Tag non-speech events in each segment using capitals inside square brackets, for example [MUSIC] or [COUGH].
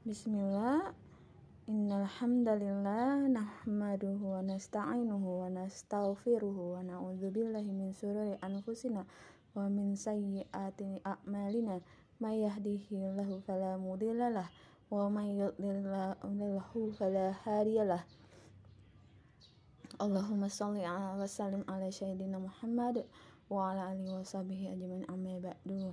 Bismillah. Innal hamdalillah nahmaduhu wa nasta'inuhu wa nastaghfiruhu wa na'udzubillahi min shururi anfusina wa min sayyiati a'malina. May yahdihillahu fala mudhillalah wa may yudlilhu fala hadiyalah. Allahumma shalli wa sallim ala sayyidina Muhammad wa ala alihi wa sahbihi ajmain amma ba'du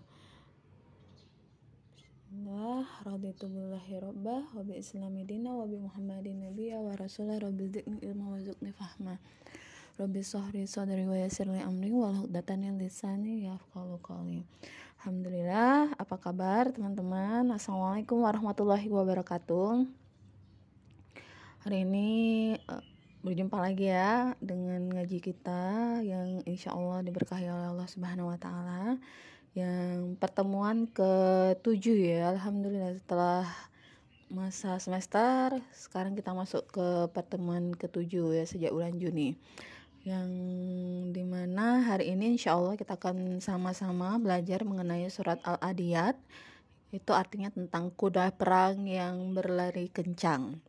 Nah, raditu billahi rabbah wa islami dina wa muhammadin nabiyya wa rasulah rabbi zidni ilma wa fahma. Rabbi sahri sadri wa yassir li amri wa hudatan lisani yafqalu qawli. Alhamdulillah, apa kabar teman-teman? Assalamualaikum warahmatullahi wabarakatuh. Hari ini uh, berjumpa lagi ya dengan ngaji kita yang insya Allah diberkahi oleh Allah Subhanahu Wa Taala yang pertemuan ke-7 ya Alhamdulillah setelah masa semester sekarang kita masuk ke pertemuan ke-7 ya sejak bulan Juni. Yang di mana hari ini insya Allah kita akan sama-sama belajar mengenai surat Al-Adiyat. Itu artinya tentang kuda perang yang berlari kencang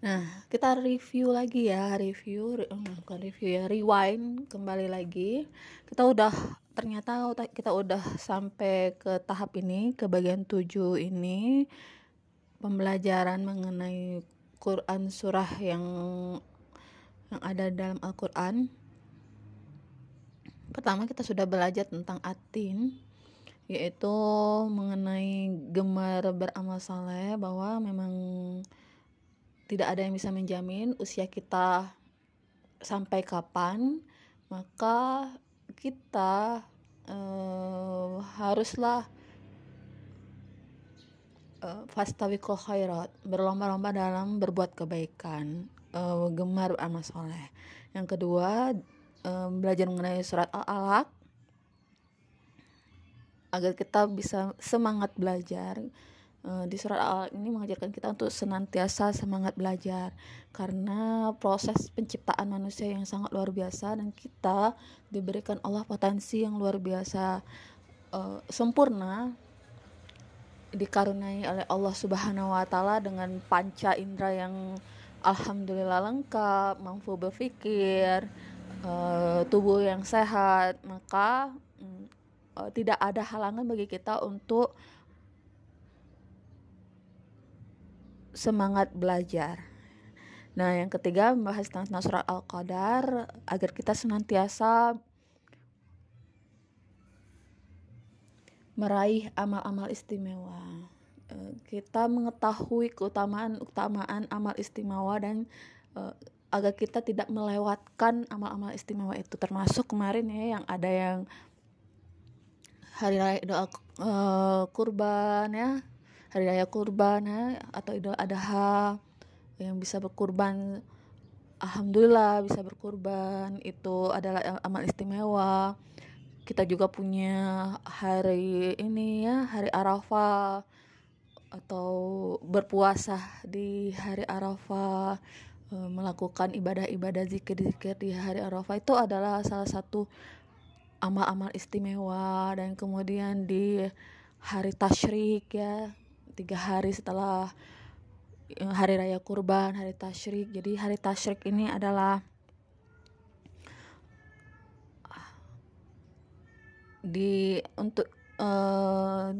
Nah, kita review lagi ya, review, hmm, bukan review ya, rewind kembali lagi. Kita udah ternyata kita udah sampai ke tahap ini, ke bagian 7 ini pembelajaran mengenai Quran surah yang yang ada dalam Al-Qur'an. Pertama kita sudah belajar tentang atin yaitu mengenai gemar beramal saleh bahwa memang tidak ada yang bisa menjamin usia kita sampai kapan, maka kita uh, haruslah uh, fastawiqul khairat, berlomba-lomba dalam berbuat kebaikan, uh, gemar beramal soleh. Yang kedua, uh, belajar mengenai surat Al-Alaq agar kita bisa semangat belajar Eh, di surat al ini mengajarkan kita untuk senantiasa semangat belajar. Karena proses penciptaan manusia yang sangat luar biasa dan kita diberikan Allah potensi yang luar biasa uh, sempurna dikaruniai oleh Allah Subhanahu wa taala dengan panca indera yang alhamdulillah lengkap, mampu berpikir, uh, tubuh yang sehat, maka uh, tidak ada halangan bagi kita untuk semangat belajar. Nah, yang ketiga membahas tentang surat Al-Qadar agar kita senantiasa meraih amal-amal istimewa. Eh, kita mengetahui keutamaan-keutamaan amal istimewa dan uh, agar kita tidak melewatkan amal-amal istimewa itu termasuk kemarin ya yang ada yang hari raya doa uh, kurban ya hari raya kurban ya, atau idul adha yang bisa berkurban alhamdulillah bisa berkurban itu adalah amal istimewa. Kita juga punya hari ini ya hari arafah atau berpuasa di hari arafah e, melakukan ibadah-ibadah zikir-zikir di hari arafah. Itu adalah salah satu amal-amal istimewa. Dan kemudian di hari tasyrik ya tiga hari setelah eh, hari raya kurban, hari tasyrik. Jadi hari tasyrik ini adalah di untuk uh,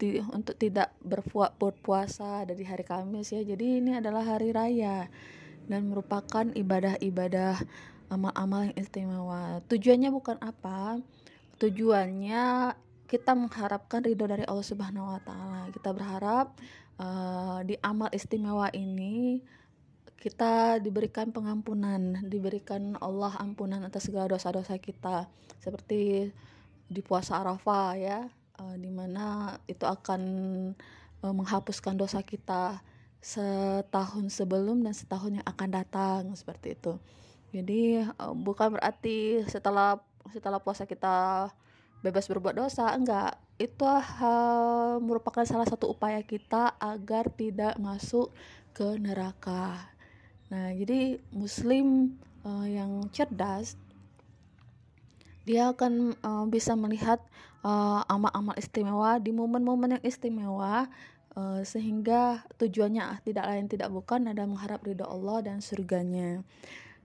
di, untuk tidak berpuasa, berpuasa dari hari Kamis ya. Jadi ini adalah hari raya dan merupakan ibadah-ibadah amal-amal yang istimewa. Tujuannya bukan apa? Tujuannya kita mengharapkan ridho dari Allah Subhanahu wa taala. Kita berharap uh, di amal istimewa ini kita diberikan pengampunan, diberikan Allah ampunan atas segala dosa-dosa kita. Seperti di puasa Arafah ya, uh, di mana itu akan uh, menghapuskan dosa kita setahun sebelum dan setahun yang akan datang seperti itu. Jadi uh, bukan berarti setelah setelah puasa kita bebas berbuat dosa enggak itu uh, merupakan salah satu upaya kita agar tidak masuk ke neraka nah jadi muslim uh, yang cerdas dia akan uh, bisa melihat uh, amal-amal istimewa di momen-momen yang istimewa uh, sehingga tujuannya tidak lain tidak bukan adalah mengharap ridho Allah dan surganya.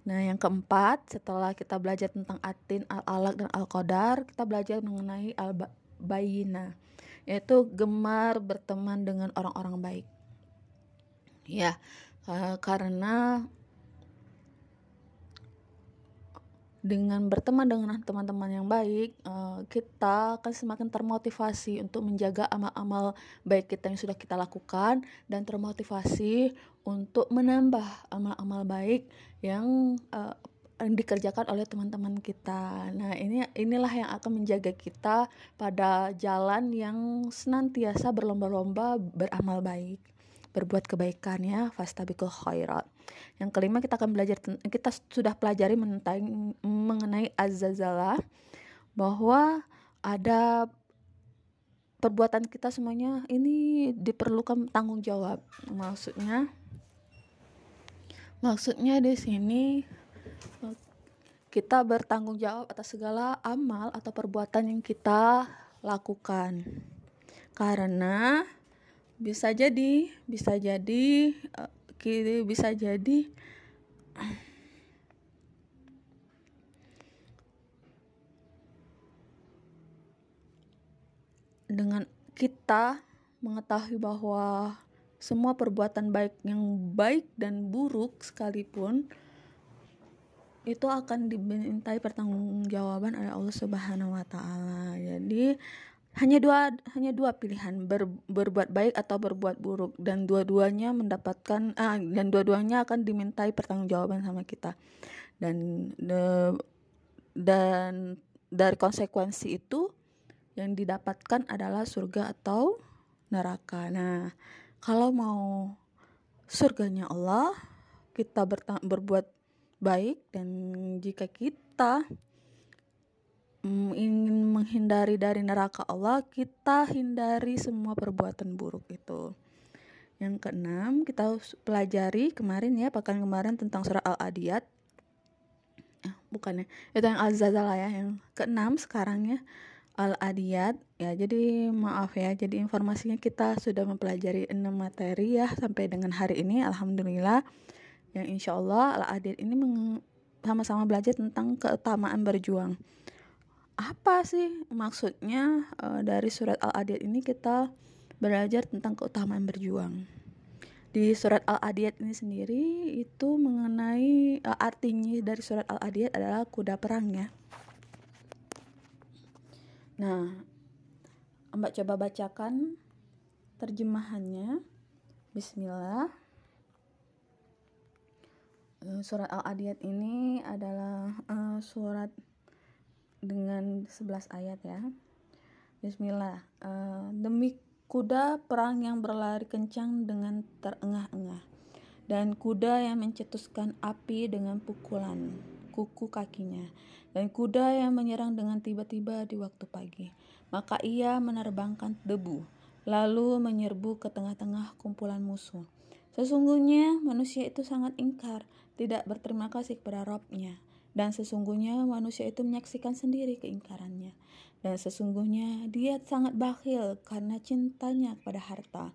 Nah, yang keempat, setelah kita belajar tentang atin, al-alaq dan al-qadar, kita belajar mengenai al-bayina, yaitu gemar berteman dengan orang-orang baik. Ya, uh, karena dengan berteman dengan teman-teman yang baik, uh, kita akan semakin termotivasi untuk menjaga amal-amal baik kita yang sudah kita lakukan dan termotivasi untuk menambah amal-amal baik yang uh, dikerjakan oleh teman-teman kita. Nah, ini inilah yang akan menjaga kita pada jalan yang senantiasa berlomba-lomba beramal baik berbuat kebaikan ya fastabikul khairat. Yang kelima kita akan belajar kita sudah pelajari mengenai mengenai azazalah bahwa ada perbuatan kita semuanya ini diperlukan tanggung jawab. Maksudnya maksudnya di sini kita bertanggung jawab atas segala amal atau perbuatan yang kita lakukan. Karena bisa jadi bisa jadi uh, bisa jadi dengan kita mengetahui bahwa semua perbuatan baik yang baik dan buruk sekalipun itu akan dimintai pertanggungjawaban oleh Allah Subhanahu wa taala. Jadi hanya dua hanya dua pilihan ber, berbuat baik atau berbuat buruk dan dua-duanya mendapatkan ah, dan dua-duanya akan dimintai pertanggungjawaban sama kita dan de, dan dari konsekuensi itu yang didapatkan adalah surga atau neraka. Nah, kalau mau surganya Allah, kita berbuat baik dan jika kita Mm, ingin menghindari dari neraka Allah, kita hindari semua perbuatan buruk itu. Yang keenam, kita pelajari kemarin ya, pekan kemarin tentang surah Al-Adiyat. Eh, bukan ya, itu yang Al-Zazalah ya. Yang keenam sekarang ya, Al-Adiyat. Ya, jadi maaf ya, jadi informasinya kita sudah mempelajari enam materi ya sampai dengan hari ini, Alhamdulillah. Yang insya Allah Al-Adiyat ini sama-sama belajar tentang keutamaan berjuang apa sih maksudnya uh, dari surat Al-Adiyat ini kita belajar tentang keutamaan berjuang. Di surat Al-Adiyat ini sendiri itu mengenai uh, artinya dari surat Al-Adiyat adalah kuda perang ya. Nah, Mbak coba bacakan terjemahannya. Bismillah. Eh, surat Al-Adiyat ini adalah uh, surat dengan 11 ayat ya. Bismillah. Uh, demi kuda perang yang berlari kencang dengan terengah-engah dan kuda yang mencetuskan api dengan pukulan kuku kakinya dan kuda yang menyerang dengan tiba-tiba di waktu pagi. Maka ia menerbangkan debu lalu menyerbu ke tengah-tengah kumpulan musuh. Sesungguhnya manusia itu sangat ingkar, tidak berterima kasih kepada Robnya. Dan sesungguhnya manusia itu menyaksikan sendiri keingkarannya. Dan sesungguhnya dia sangat bakhil karena cintanya kepada harta.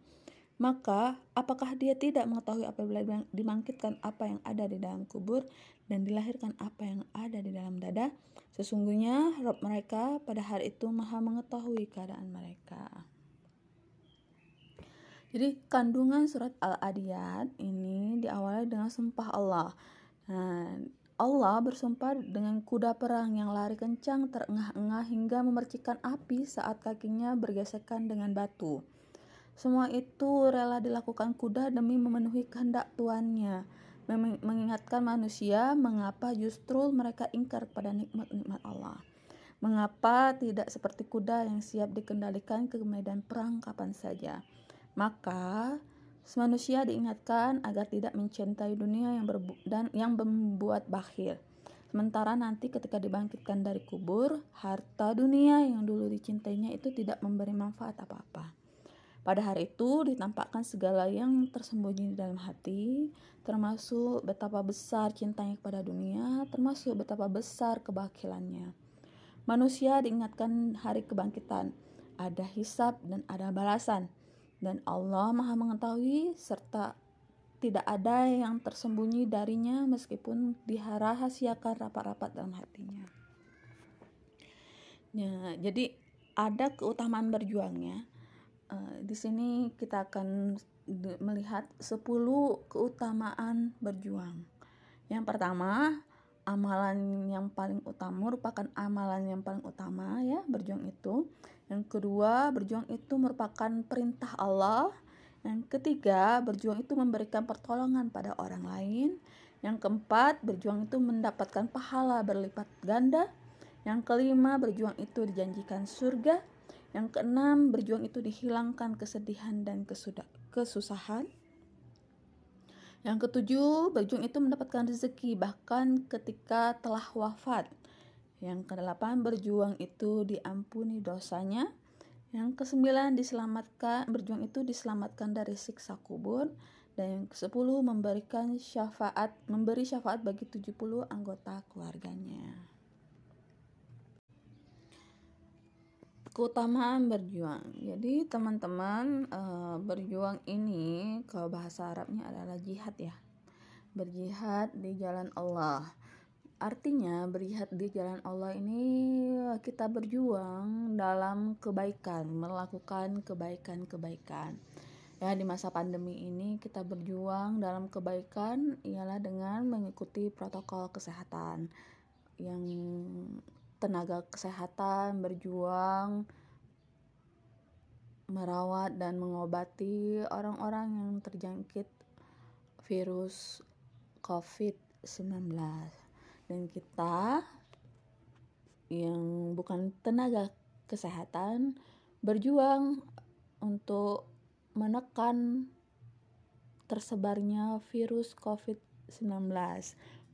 Maka, apakah dia tidak mengetahui apabila dibangkitkan apa yang ada di dalam kubur dan dilahirkan apa yang ada di dalam dada? Sesungguhnya Rob mereka pada hari itu maha mengetahui keadaan mereka. Jadi kandungan surat Al-Adiyat ini diawali dengan sumpah Allah. Nah, Allah bersumpah dengan kuda perang yang lari kencang terengah-engah hingga memercikan api saat kakinya bergesekan dengan batu. Semua itu rela dilakukan kuda demi memenuhi kehendak tuannya, mengingatkan manusia mengapa justru mereka ingkar pada nikmat-nikmat Allah. Mengapa tidak seperti kuda yang siap dikendalikan ke medan perang kapan saja. Maka Manusia diingatkan agar tidak mencintai dunia yang dan yang membuat bakhil. Sementara nanti ketika dibangkitkan dari kubur, harta dunia yang dulu dicintainya itu tidak memberi manfaat apa-apa. Pada hari itu ditampakkan segala yang tersembunyi di dalam hati, termasuk betapa besar cintanya kepada dunia, termasuk betapa besar kebakilannya. Manusia diingatkan hari kebangkitan, ada hisab dan ada balasan. Dan Allah Maha mengetahui serta tidak ada yang tersembunyi darinya meskipun diharahasiakan rapat-rapat dalam hatinya. Ya, jadi ada keutamaan berjuangnya. Uh, di sini kita akan melihat 10 keutamaan berjuang. Yang pertama, amalan yang paling utama merupakan amalan yang paling utama ya, berjuang itu. Yang kedua, berjuang itu merupakan perintah Allah yang ketiga, berjuang itu memberikan pertolongan pada orang lain. Yang keempat, berjuang itu mendapatkan pahala berlipat ganda. Yang kelima, berjuang itu dijanjikan surga. Yang keenam, berjuang itu dihilangkan kesedihan dan kesusahan. Yang ketujuh, berjuang itu mendapatkan rezeki bahkan ketika telah wafat. Yang kedelapan, berjuang itu diampuni dosanya. Yang kesembilan diselamatkan berjuang itu diselamatkan dari siksa kubur dan yang kesepuluh memberikan syafaat memberi syafaat bagi 70 anggota keluarganya. Keutamaan berjuang. Jadi teman-teman uh, berjuang ini kalau bahasa Arabnya adalah jihad ya. Berjihad di jalan Allah Artinya berjihad di jalan Allah ini kita berjuang dalam kebaikan, melakukan kebaikan-kebaikan. Ya, di masa pandemi ini kita berjuang dalam kebaikan ialah dengan mengikuti protokol kesehatan yang tenaga kesehatan berjuang merawat dan mengobati orang-orang yang terjangkit virus COVID-19 dan kita yang bukan tenaga kesehatan berjuang untuk menekan tersebarnya virus COVID-19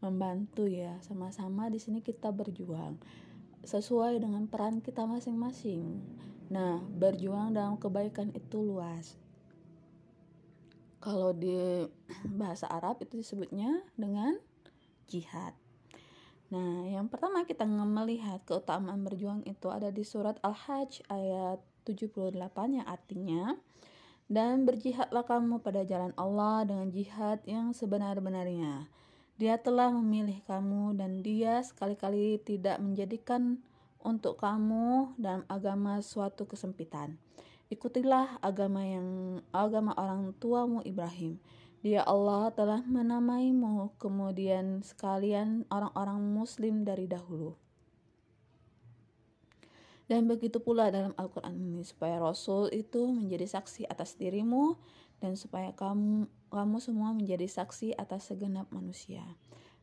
membantu ya sama-sama di sini kita berjuang sesuai dengan peran kita masing-masing. Nah, berjuang dalam kebaikan itu luas. Kalau di [CLEARS THROAT] bahasa Arab itu disebutnya dengan jihad. Nah, yang pertama kita melihat keutamaan berjuang itu ada di surat Al-Hajj ayat 78 yang artinya dan berjihadlah kamu pada jalan Allah dengan jihad yang sebenar-benarnya. Dia telah memilih kamu dan dia sekali-kali tidak menjadikan untuk kamu dalam agama suatu kesempitan. Ikutilah agama yang agama orang tuamu Ibrahim dia Allah telah menamaimu kemudian sekalian orang-orang muslim dari dahulu. Dan begitu pula dalam Al-Quran ini supaya Rasul itu menjadi saksi atas dirimu dan supaya kamu kamu semua menjadi saksi atas segenap manusia.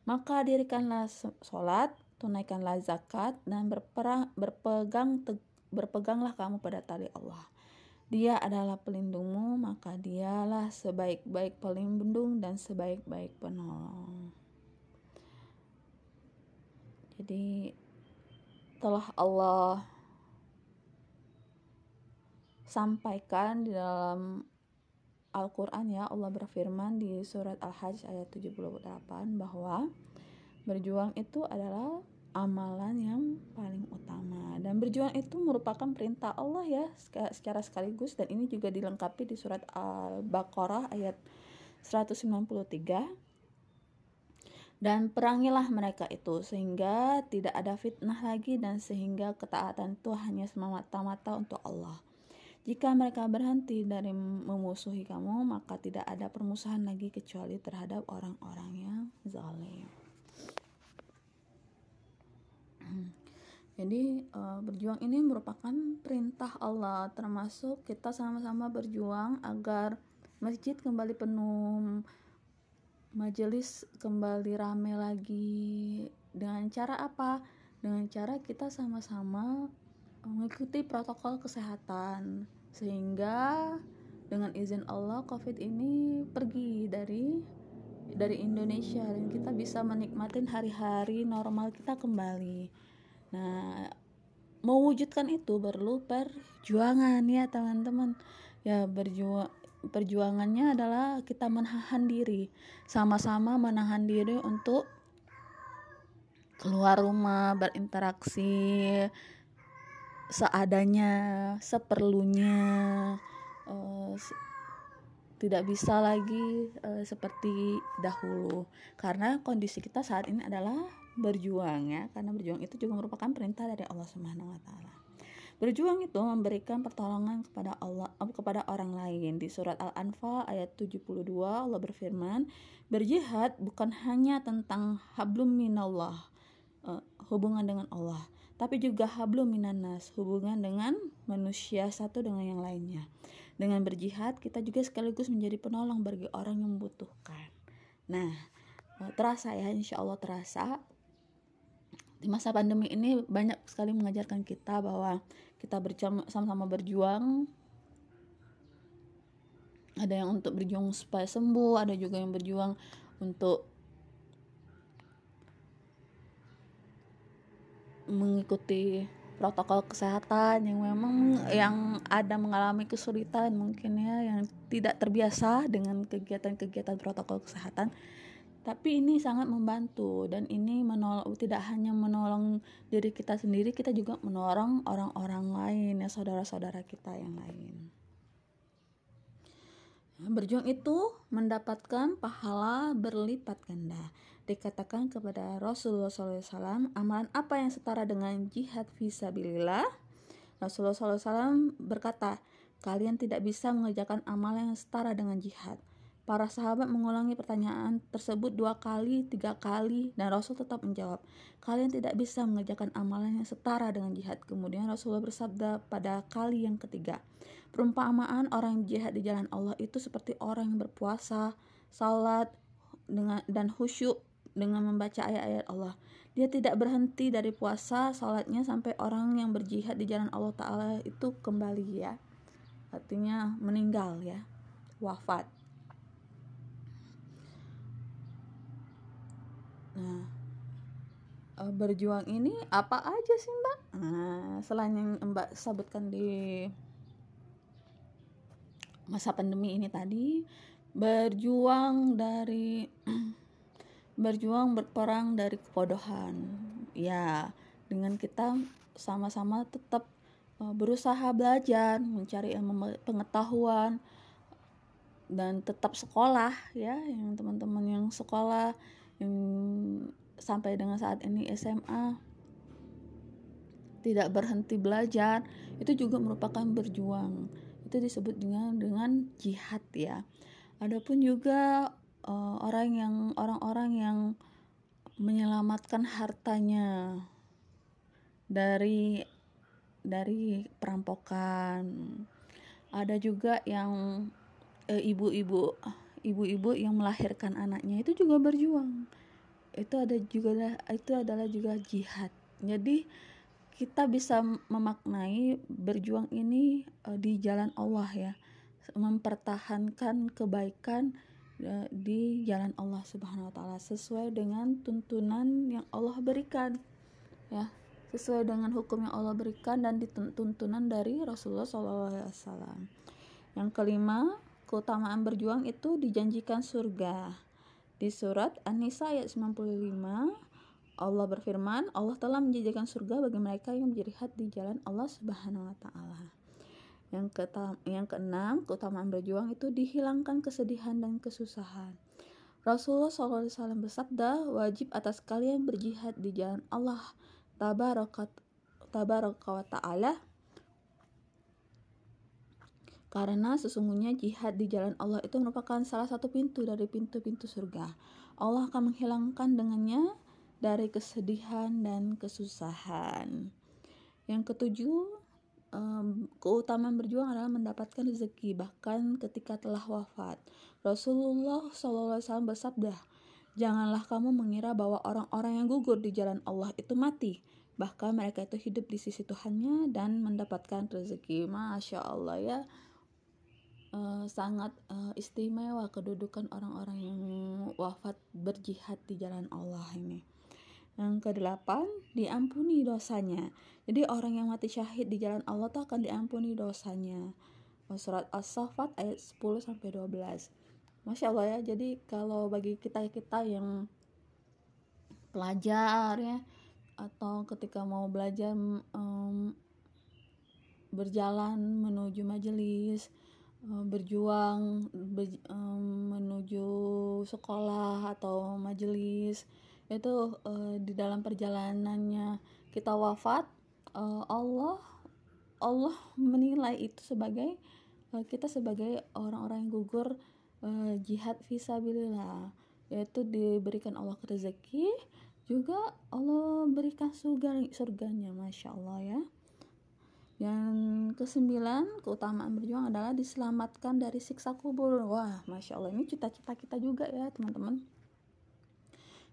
Maka dirikanlah sholat, tunaikanlah zakat dan berperang, berpegang berpeganglah kamu pada tali Allah. Dia adalah pelindungmu, maka dialah sebaik-baik pelindung dan sebaik-baik penolong. Jadi telah Allah sampaikan di dalam Al-Quran ya Allah berfirman di surat Al-Hajj ayat 78 bahwa berjuang itu adalah amalan yang paling utama dan berjuang itu merupakan perintah Allah ya secara sekaligus dan ini juga dilengkapi di surat Al-Baqarah ayat 193 dan perangilah mereka itu sehingga tidak ada fitnah lagi dan sehingga ketaatan itu hanya semata-mata untuk Allah. Jika mereka berhenti dari memusuhi kamu, maka tidak ada permusuhan lagi kecuali terhadap orang-orang yang zalim. Jadi uh, berjuang ini merupakan perintah Allah termasuk kita sama-sama berjuang agar masjid kembali penuh majelis kembali rame lagi dengan cara apa? Dengan cara kita sama-sama mengikuti protokol kesehatan sehingga dengan izin Allah COVID ini pergi dari dari Indonesia dan kita bisa menikmati hari-hari normal kita kembali. Nah, mewujudkan itu perlu perjuangan ya teman-teman. Ya berjuang perjuangannya adalah kita menahan diri, sama-sama menahan diri untuk keluar rumah berinteraksi seadanya seperlunya uh, tidak bisa lagi uh, seperti dahulu karena kondisi kita saat ini adalah berjuang ya karena berjuang itu juga merupakan perintah dari Allah Subhanahu wa taala. Berjuang itu memberikan pertolongan kepada Allah eh, kepada orang lain. Di surat Al-Anfal ayat 72 Allah berfirman, "Berjihad bukan hanya tentang hablum minallah, uh, hubungan dengan Allah, tapi juga hablum minanas, hubungan dengan manusia satu dengan yang lainnya." Dengan berjihad, kita juga sekaligus menjadi penolong bagi orang yang membutuhkan. Nah, eh, terasa ya, insya Allah terasa. Di masa pandemi ini banyak sekali mengajarkan kita bahwa kita sama-sama berjuang. Ada yang untuk berjuang supaya sembuh, ada juga yang berjuang untuk mengikuti protokol kesehatan yang memang yang ada mengalami kesulitan mungkin ya yang tidak terbiasa dengan kegiatan-kegiatan protokol kesehatan. Tapi ini sangat membantu dan ini menolong tidak hanya menolong diri kita sendiri kita juga menolong orang-orang lain ya saudara-saudara kita yang lain. Berjuang itu mendapatkan pahala berlipat ganda dikatakan kepada Rasulullah SAW, amalan apa yang setara dengan jihad visabilillah? Rasulullah SAW berkata, kalian tidak bisa mengerjakan amalan yang setara dengan jihad. Para sahabat mengulangi pertanyaan tersebut dua kali, tiga kali, dan Rasul tetap menjawab, kalian tidak bisa mengerjakan amalan yang setara dengan jihad. Kemudian Rasulullah bersabda pada kali yang ketiga, perumpamaan orang jihad di jalan Allah itu seperti orang yang berpuasa, salat, dengan dan khusyuk dengan membaca ayat-ayat Allah. Dia tidak berhenti dari puasa salatnya sampai orang yang berjihad di jalan Allah Ta'ala itu kembali ya. Artinya meninggal ya. Wafat. Nah, eh, berjuang ini apa aja sih mbak? Nah, selain yang mbak sebutkan di masa pandemi ini tadi, berjuang dari [CLEARS THROAT] berjuang berperang dari kebodohan. Ya dengan kita sama-sama tetap uh, berusaha belajar mencari ilmu pengetahuan dan tetap sekolah ya. Yang teman-teman yang sekolah yang sampai dengan saat ini SMA tidak berhenti belajar itu juga merupakan berjuang. Itu disebut dengan dengan jihad ya. Adapun juga uh, orang yang orang-orang yang menyelamatkan hartanya dari dari perampokan. Ada juga yang eh, ibu-ibu uh, ibu-ibu yang melahirkan anaknya itu juga berjuang. Itu ada juga itu adalah juga jihad. Jadi kita bisa memaknai berjuang ini uh, di jalan Allah ya. Mempertahankan kebaikan di jalan Allah Subhanahu wa taala sesuai dengan tuntunan yang Allah berikan ya sesuai dengan hukum yang Allah berikan dan dituntunan dari Rasulullah SAW. Yang kelima, keutamaan berjuang itu dijanjikan surga. Di surat An-Nisa ayat 95, Allah berfirman, Allah telah menjanjikan surga bagi mereka yang berjihad di jalan Allah Subhanahu wa taala. Yang, ketam, yang keenam, keutamaan berjuang itu dihilangkan kesedihan dan kesusahan. Rasulullah SAW bersabda, wajib atas kalian berjihad di jalan Allah tabaraka wa ta'ala karena sesungguhnya jihad di jalan Allah itu merupakan salah satu pintu dari pintu-pintu surga. Allah akan menghilangkan dengannya dari kesedihan dan kesusahan. Yang ketujuh, um, keutamaan berjuang adalah mendapatkan rezeki bahkan ketika telah wafat. Rasulullah SAW bersabda, janganlah kamu mengira bahwa orang-orang yang gugur di jalan Allah itu mati. Bahkan mereka itu hidup di sisi Tuhannya dan mendapatkan rezeki. Masya Allah ya. Uh, sangat uh, istimewa kedudukan orang-orang yang wafat berjihad di jalan Allah ini. Yang kedelapan, diampuni dosanya. Jadi orang yang mati syahid di jalan Allah tuh akan diampuni dosanya. Surat As-Saffat ayat 10 sampai 12. Masya Allah ya. Jadi kalau bagi kita-kita yang pelajar ya atau ketika mau belajar um, berjalan menuju majelis berjuang ber, um, menuju sekolah atau majelis itu uh, di dalam perjalanannya kita wafat uh, Allah Allah menilai itu sebagai uh, kita sebagai orang-orang yang gugur uh, jihad visabilillah yaitu diberikan Allah rezeki juga Allah berikan surga surganya masya Allah ya. Yang kesembilan keutamaan berjuang adalah diselamatkan dari siksa kubur. Wah masya Allah ini cita-cita kita juga ya teman-teman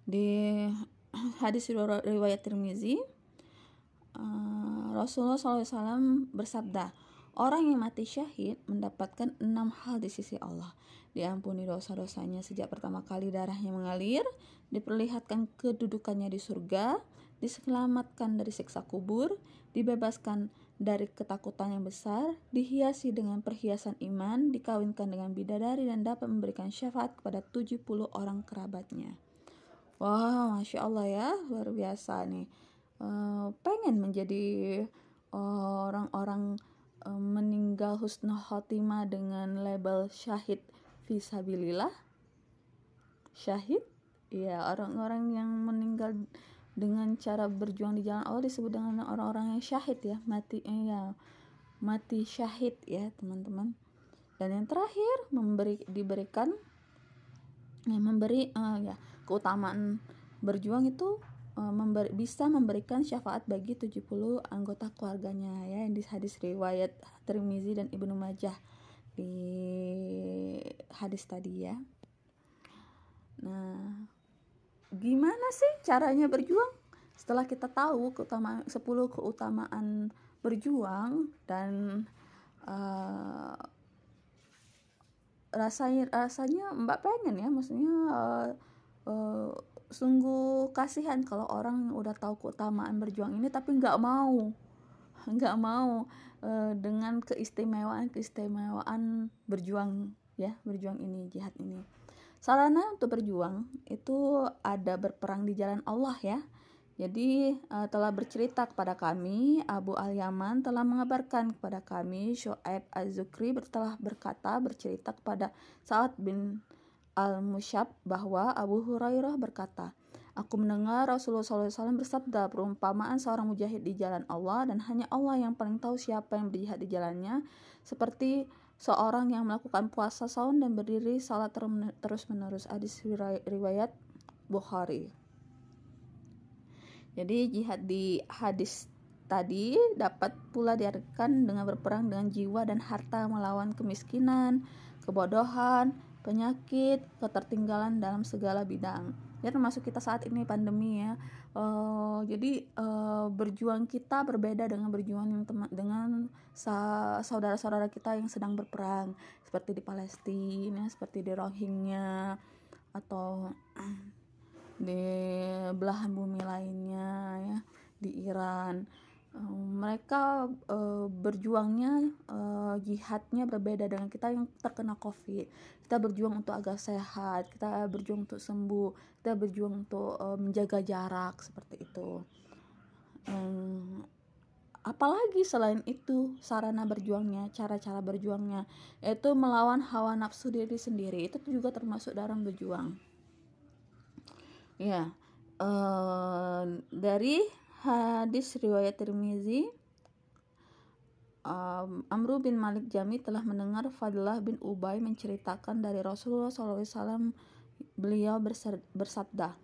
di [CLEARS THROAT] hadis riwayat Tirmizi uh, Rasulullah SAW bersabda orang yang mati syahid mendapatkan enam hal di sisi Allah diampuni dosa-dosanya sejak pertama kali darahnya mengalir, diperlihatkan kedudukannya di surga, diselamatkan dari siksa kubur, dibebaskan dari ketakutan yang besar, dihiasi dengan perhiasan iman, dikawinkan dengan bidadari dan dapat memberikan syafaat kepada 70 orang kerabatnya. Wah, Masya Allah ya, luar biasa nih. Uh, pengen menjadi orang-orang uh, meninggal husnul khotimah dengan label syahid visabilillah. Syahid? Ya orang-orang yang meninggal dengan cara berjuang di jalan Allah disebut dengan orang-orang yang syahid ya mati eh, ya mati syahid ya teman-teman. Dan yang terakhir memberi diberikan ya, memberi uh, ya keutamaan berjuang itu uh, memberi, bisa memberikan syafaat bagi 70 anggota keluarganya ya yang di hadis riwayat Tirmizi dan Ibnu Majah di hadis tadi ya. Nah, gimana sih caranya berjuang? Setelah kita tahu keutamaan 10 keutamaan berjuang dan uh, rasanya rasanya Mbak pengen ya, maksudnya uh, uh, sungguh kasihan kalau orang udah tahu keutamaan berjuang ini tapi nggak mau. [LAUGHS] Nggak mau uh, dengan keistimewaan keistimewaan berjuang ya berjuang ini jihad ini. Sarana untuk berjuang itu ada berperang di jalan Allah ya. Jadi uh, telah bercerita kepada kami Abu Al Yaman telah mengabarkan kepada kami Shoaib Az-Zukri telah berkata bercerita kepada Sa'ad bin Al-Musyab bahwa Abu Hurairah berkata Aku mendengar Rasulullah SAW bersabda perumpamaan seorang mujahid di jalan Allah dan hanya Allah yang paling tahu siapa yang berjihad di jalannya seperti seorang yang melakukan puasa saum dan berdiri salat terus menerus hadis riwayat Bukhari. Jadi jihad di hadis tadi dapat pula diartikan dengan berperang dengan jiwa dan harta melawan kemiskinan, kebodohan, penyakit, ketertinggalan dalam segala bidang. Ya termasuk kita saat ini pandemi ya. Uh, jadi uh, berjuang kita berbeda dengan berjuang yang dengan saudara-saudara kita yang sedang berperang. Seperti di Palestina seperti di Rohingya atau [CLEARS THROAT] di belahan bumi lainnya ya di Iran mereka uh, berjuangnya uh, jihadnya berbeda dengan kita yang terkena covid. Kita berjuang untuk agar sehat kita berjuang untuk sembuh kita berjuang untuk uh, menjaga jarak seperti itu. Um, apalagi selain itu sarana berjuangnya cara-cara berjuangnya yaitu melawan hawa nafsu diri sendiri itu juga termasuk dalam berjuang. Ya uh, dari Hadis riwayat Tirmizi um, Amru bin Malik Jami telah mendengar Fadlah bin Ubay menceritakan dari Rasulullah SAW beliau bersabda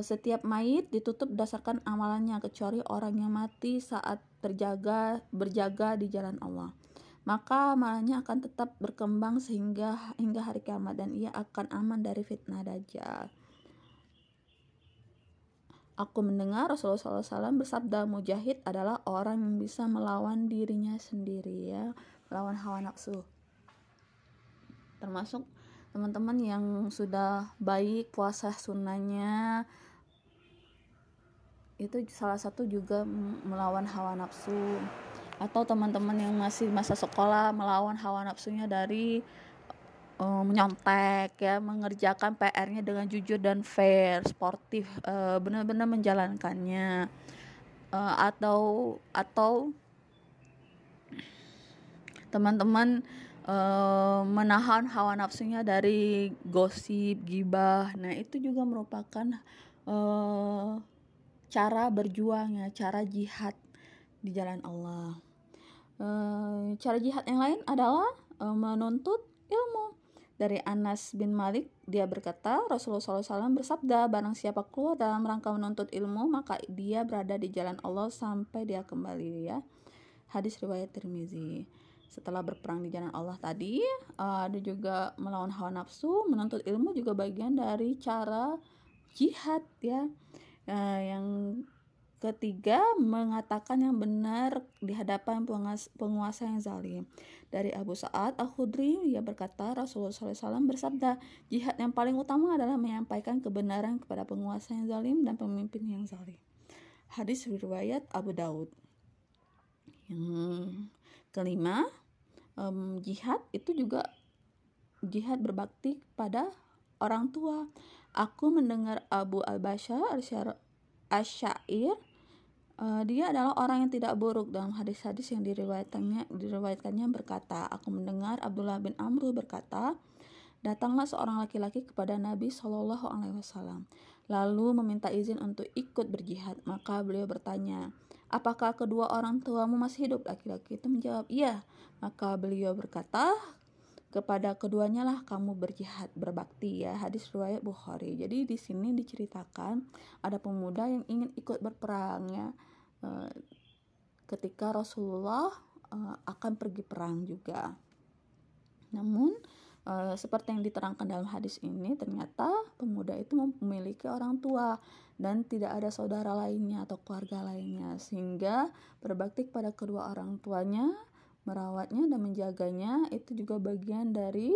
setiap mayit ditutup berdasarkan amalannya kecuali orang yang mati saat terjaga berjaga di jalan Allah. Maka amalannya akan tetap berkembang sehingga hingga hari kiamat dan ia akan aman dari fitnah dajjal Aku mendengar Rasulullah SAW bersabda mujahid adalah orang yang bisa melawan dirinya sendiri ya, melawan hawa nafsu. Termasuk teman-teman yang sudah baik puasa sunnahnya itu salah satu juga melawan hawa nafsu atau teman-teman yang masih masa sekolah melawan hawa nafsunya dari uh, menyontek ya mengerjakan PR-nya dengan jujur dan fair sportif uh, benar-benar menjalankannya. Uh, atau atau teman-teman menahan hawa nafsunya dari gosip gibah. Nah itu juga merupakan cara berjuang ya cara jihad di jalan Allah. Cara jihad yang lain adalah menuntut ilmu dari Anas bin Malik dia berkata Rasulullah SAW bersabda barang siapa keluar dalam rangka menuntut ilmu maka dia berada di jalan Allah sampai dia kembali ya. Hadis riwayat Tirmizi. Setelah berperang di jalan Allah tadi ada juga melawan hawa nafsu menuntut ilmu juga bagian dari cara jihad ya. Uh, yang ketiga mengatakan yang benar di hadapan penguasa yang zalim. Dari Abu Sa'ad Al-Khudri ia berkata Rasulullah SAW bersabda jihad yang paling utama adalah menyampaikan kebenaran kepada penguasa yang zalim dan pemimpin yang zalim. Hadis riwayat Abu Daud. Yang kelima um, jihad itu juga jihad berbakti pada orang tua. Aku mendengar Abu Al-Bashar Asyair uh, dia adalah orang yang tidak buruk dalam hadis-hadis yang diriwayatkannya diriwayatkannya berkata aku mendengar Abdullah bin Amru berkata datanglah seorang laki-laki kepada Nabi Shallallahu Alaihi Wasallam lalu meminta izin untuk ikut berjihad. Maka beliau bertanya apakah kedua orang tuamu masih hidup? Laki-laki itu menjawab iya. Maka beliau berkata kepada keduanya lah kamu berjihad berbakti ya. Hadis riwayat Bukhari. Jadi di sini diceritakan ada pemuda yang ingin ikut berperang ya. E, ketika Rasulullah e, akan pergi perang juga. Namun e, seperti yang diterangkan dalam hadis ini ternyata pemuda itu memiliki orang tua dan tidak ada saudara lainnya atau keluarga lainnya. Sehingga berbakti kepada kedua orang tuanya merawatnya dan menjaganya itu juga bagian dari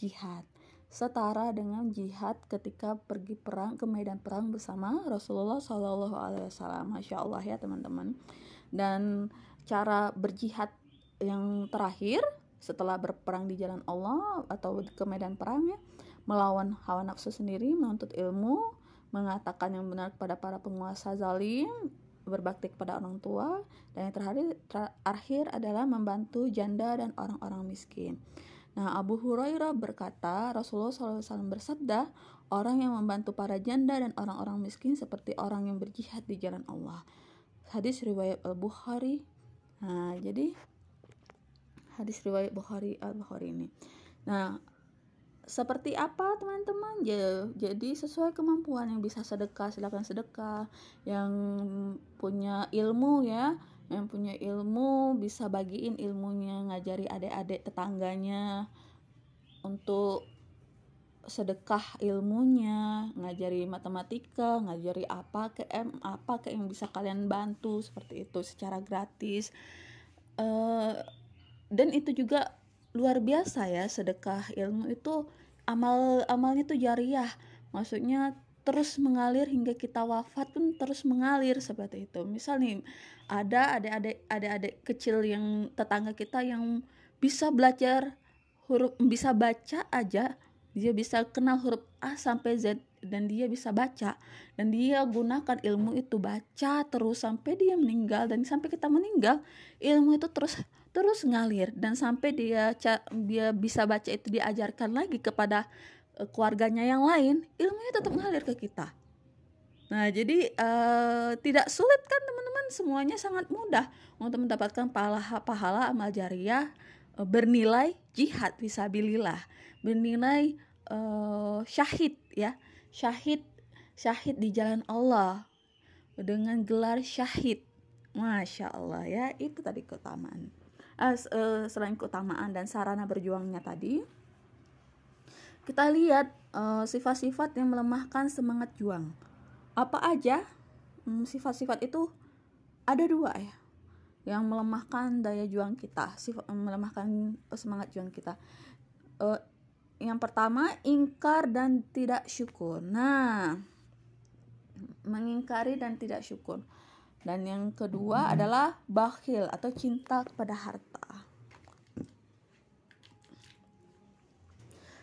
jihad setara dengan jihad ketika pergi perang ke medan perang bersama Rasulullah Shallallahu Alaihi Wasallam, masya Allah ya teman-teman. Dan cara berjihad yang terakhir setelah berperang di jalan Allah atau ke medan perang ya, melawan hawa nafsu sendiri, menuntut ilmu, mengatakan yang benar kepada para penguasa zalim, berbakti kepada orang tua dan yang terakhir terakhir adalah membantu janda dan orang-orang miskin. Nah, Abu Hurairah berkata, Rasulullah SAW bersabda, orang yang membantu para janda dan orang-orang miskin seperti orang yang berjihad di jalan Allah. Hadis riwayat Al-Bukhari. Nah, jadi hadis riwayat Bukhari Al-Bukhari ini. Nah, seperti apa teman-teman? Ya jadi sesuai kemampuan yang bisa sedekah silakan sedekah. Yang punya ilmu ya. Yang punya ilmu bisa bagiin ilmunya ngajari adik-adik tetangganya untuk sedekah ilmunya ngajari matematika ngajari apa ke M apa ke yang bisa kalian bantu seperti itu secara gratis. Uh, dan itu juga luar biasa ya. Sedekah ilmu itu amal amalnya tuh jariah. Maksudnya terus mengalir hingga kita wafat pun terus mengalir seperti itu. Misal nih ada adik-adik adik-adik kecil yang tetangga kita yang bisa belajar huruf bisa baca aja. Dia bisa kenal huruf A sampai Z dan dia bisa baca. Dan dia gunakan ilmu itu baca terus sampai dia meninggal. Dan sampai kita meninggal ilmu itu terus terus ngalir dan sampai dia dia bisa baca itu diajarkan lagi kepada uh, keluarganya yang lain ilmunya tetap ngalir ke kita. Nah jadi uh, tidak sulit kan teman-teman? Semuanya sangat mudah untuk mendapatkan pahala pahala amal jariah uh, bernilai jihad visabilillah. Bernilai uh, syahid ya. Syahid syahid di jalan Allah dengan gelar syahid. Masya Allah ya. Itu tadi keutamaan uh, selain keutamaan dan sarana berjuangnya tadi kita lihat uh, sifat-sifat yang melemahkan semangat juang. Apa aja? Hmm, sifat-sifat itu ada dua ya. Yang melemahkan daya juang kita sifat melemahkan semangat juang kita. Uh, yang pertama ingkar dan tidak syukur. Nah mengingkari dan tidak syukur dan yang kedua adalah bakhil atau cinta kepada harta.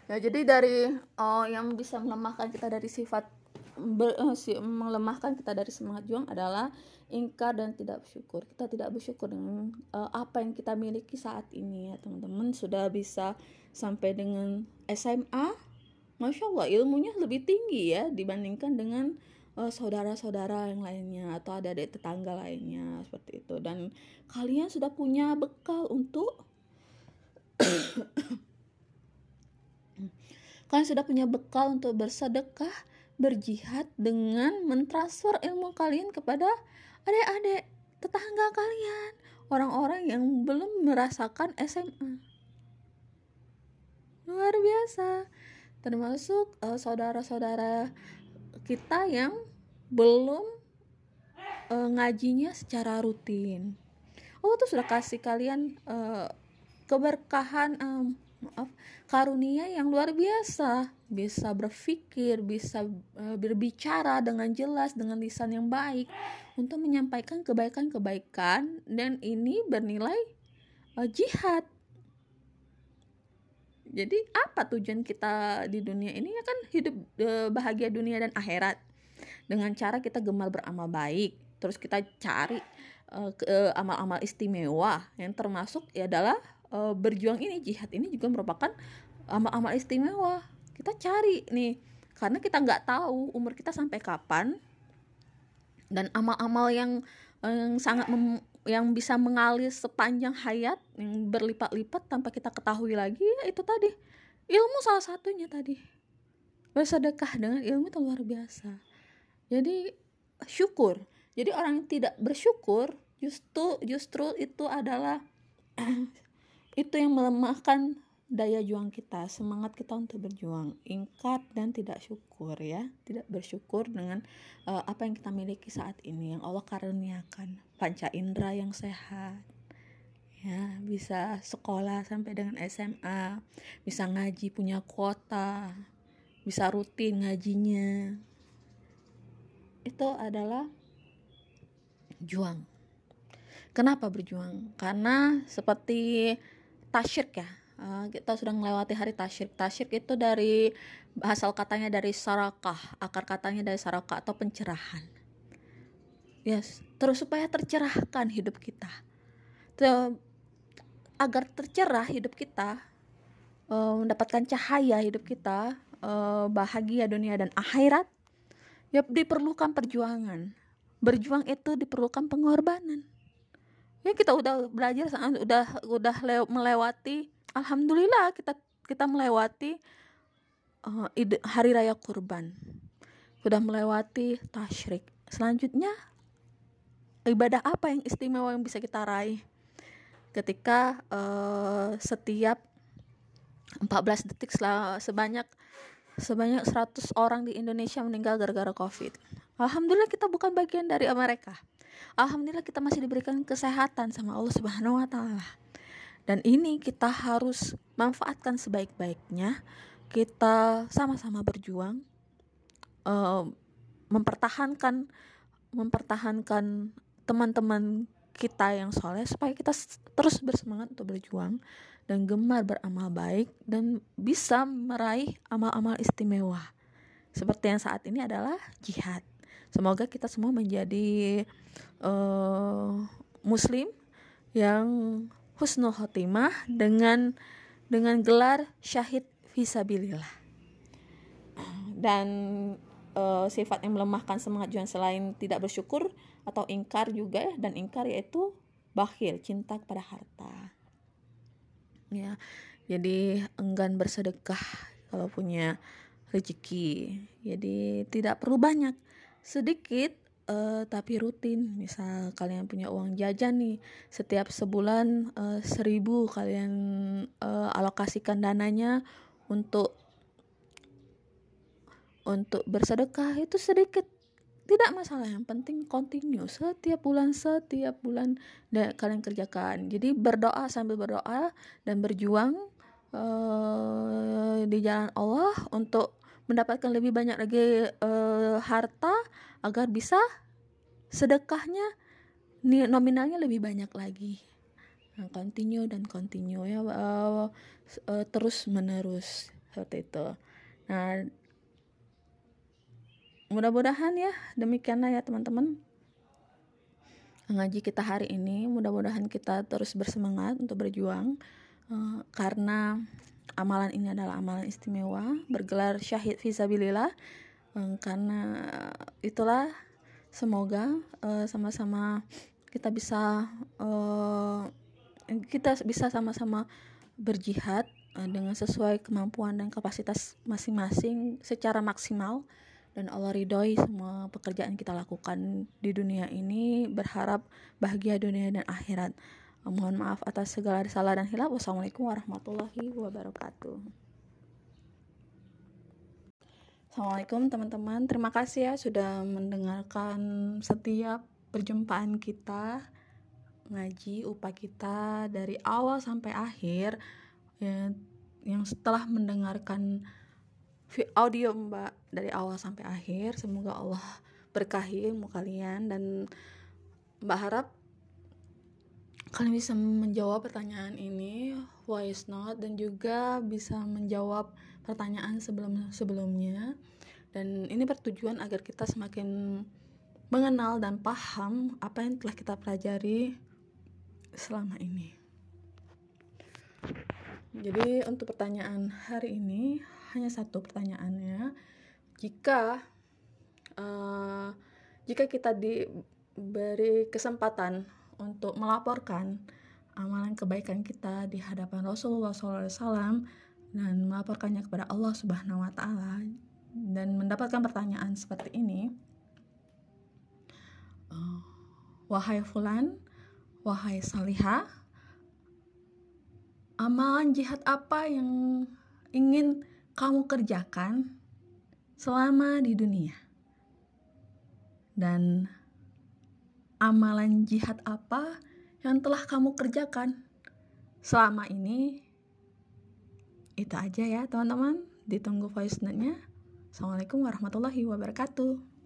ya jadi dari uh, yang bisa melemahkan kita dari sifat ber, uh, si, melemahkan kita dari semangat juang adalah ingkar dan tidak bersyukur. Kita tidak bersyukur dengan uh, apa yang kita miliki saat ini ya teman-teman. Sudah bisa sampai dengan SMA Masya Allah ilmunya lebih tinggi ya dibandingkan dengan saudara-saudara yang lainnya atau ada adik tetangga lainnya seperti itu. Dan kalian sudah punya bekal untuk [COUGHS] kalian sudah punya bekal untuk bersedekah berjihad dengan mentransfer ilmu kalian kepada adik-adik tetangga kalian. Orang-orang yang belum merasakan SMA luar biasa. Termasuk uh, saudara-saudara kita yang belum uh, ngajinya secara rutin. Oh tuh sudah kasih kalian uh, keberkahan um, maaf karunia yang luar biasa. Bisa berpikir bisa uh, berbicara dengan jelas dengan lisan yang baik untuk menyampaikan kebaikan-kebaikan dan ini bernilai uh, jihad. Jadi apa tujuan kita di dunia ini? Ya kan hidup bahagia dunia dan akhirat dengan cara kita gemar beramal baik. Terus kita cari e, amal-amal istimewa yang termasuk ya adalah e, berjuang ini. Jihad ini juga merupakan amal-amal istimewa. Kita cari nih karena kita nggak tahu umur kita sampai kapan. Dan amal-amal yang yang sangat mem, yang bisa mengalir sepanjang hayat yang berlipat-lipat tanpa kita ketahui lagi ya itu tadi. Ilmu salah satunya tadi. Bersedekah dengan ilmu itu luar biasa jadi syukur jadi orang yang tidak bersyukur justru justru itu adalah [CLEARS THROAT] itu yang melemahkan daya juang kita, semangat kita untuk berjuang, ingkar dan tidak syukur ya, tidak bersyukur dengan uh, apa yang kita miliki saat ini yang Allah karuniakan, panca indera yang sehat. Ya, bisa sekolah sampai dengan SMA, bisa ngaji punya kuota, bisa rutin ngajinya. Itu adalah juang. Kenapa berjuang? Karena seperti tasyrik ya, Uh, kita sudah melewati hari tasyrik. Tasyrik itu dari asal katanya dari sarakah, akar katanya dari sarakah atau pencerahan. Yes, terus supaya tercerahkan hidup kita. Ter agar tercerah hidup kita, uh, mendapatkan cahaya hidup kita, uh, bahagia dunia dan akhirat, ya diperlukan perjuangan. Berjuang itu diperlukan pengorbanan. Ya kita udah belajar, udah udah melewati alhamdulillah kita kita melewati uh, hari raya kurban sudah melewati tasyrik selanjutnya ibadah apa yang istimewa yang bisa kita raih ketika uh, setiap 14 detik sebanyak sebanyak 100 orang di Indonesia meninggal gara-gara Covid. Alhamdulillah kita bukan bagian dari mereka. Alhamdulillah kita masih diberikan kesehatan sama Allah Subhanahu wa taala. Dan ini kita harus manfaatkan sebaik-baiknya. Kita sama-sama berjuang uh, mempertahankan mempertahankan teman-teman kita yang soleh supaya kita terus bersemangat untuk berjuang dan gemar beramal baik dan bisa meraih amal-amal istimewa. Seperti yang saat ini adalah jihad. Semoga kita semua menjadi uh, muslim yang husnul khotimah dengan dengan gelar syahid visabilillah dan uh, sifat yang melemahkan semangat juang selain tidak bersyukur atau ingkar juga ya dan ingkar yaitu bakhil cinta kepada harta ya jadi enggan bersedekah kalau punya rezeki. Jadi tidak perlu banyak. Sedikit uh, tapi rutin. Misal kalian punya uang jajan nih setiap sebulan uh, seribu kalian uh, alokasikan dananya untuk untuk bersedekah. Itu sedikit tidak masalah yang penting continue. Setiap bulan setiap bulan dan kalian kerjakan. Jadi berdoa sambil berdoa dan berjuang uh, di jalan Allah untuk mendapatkan lebih banyak lagi uh, harta agar bisa sedekahnya nominalnya lebih banyak lagi. Nah, continue dan continue ya uh, uh, terus menerus. Seperti itu. Nah mudah-mudahan ya demikianlah ya teman-teman. Ngaji kita hari ini mudah-mudahan kita terus bersemangat untuk berjuang uh, karena amalan ini adalah amalan istimewa bergelar syahid visabilillah uh, karena itulah semoga uh, sama-sama kita bisa uh, kita bisa sama-sama berjihad dengan sesuai kemampuan dan kapasitas masing-masing secara maksimal dan Allah ridhoi semua pekerjaan kita lakukan di dunia ini berharap bahagia dunia dan akhirat. Mohon maaf atas segala salah dan hilaf wassalamualaikum warahmatullahi wabarakatuh. Assalamualaikum teman-teman. Terima kasih ya sudah mendengarkan setiap perjumpaan kita ngaji upah kita dari awal sampai akhir. Ya, yang setelah mendengarkan audio mbak dari awal sampai akhir. Semoga Allah berkahi ilmu kalian. Dan mbak harap kalian bisa menjawab pertanyaan ini why is not dan juga bisa menjawab pertanyaan sebelum sebelumnya. Dan ini bertujuan agar kita semakin mengenal dan paham apa yang telah kita pelajari selama ini. Jadi untuk pertanyaan hari ini hanya satu pertanyaannya. Jika uh, jika kita diberi kesempatan untuk melaporkan amalan kebaikan kita di hadapan Rasulullah SAW dan melaporkannya kepada Allah Subhanahu Wa Taala dan mendapatkan pertanyaan seperti ini, uh, wahai fulan, wahai salihah, amalan jihad apa yang ingin kamu kerjakan selama di dunia. Dan amalan jihad apa yang telah kamu kerjakan selama ini? Itu aja ya teman-teman. Ditunggu voice note-nya. Assalamualaikum warahmatullahi wabarakatuh.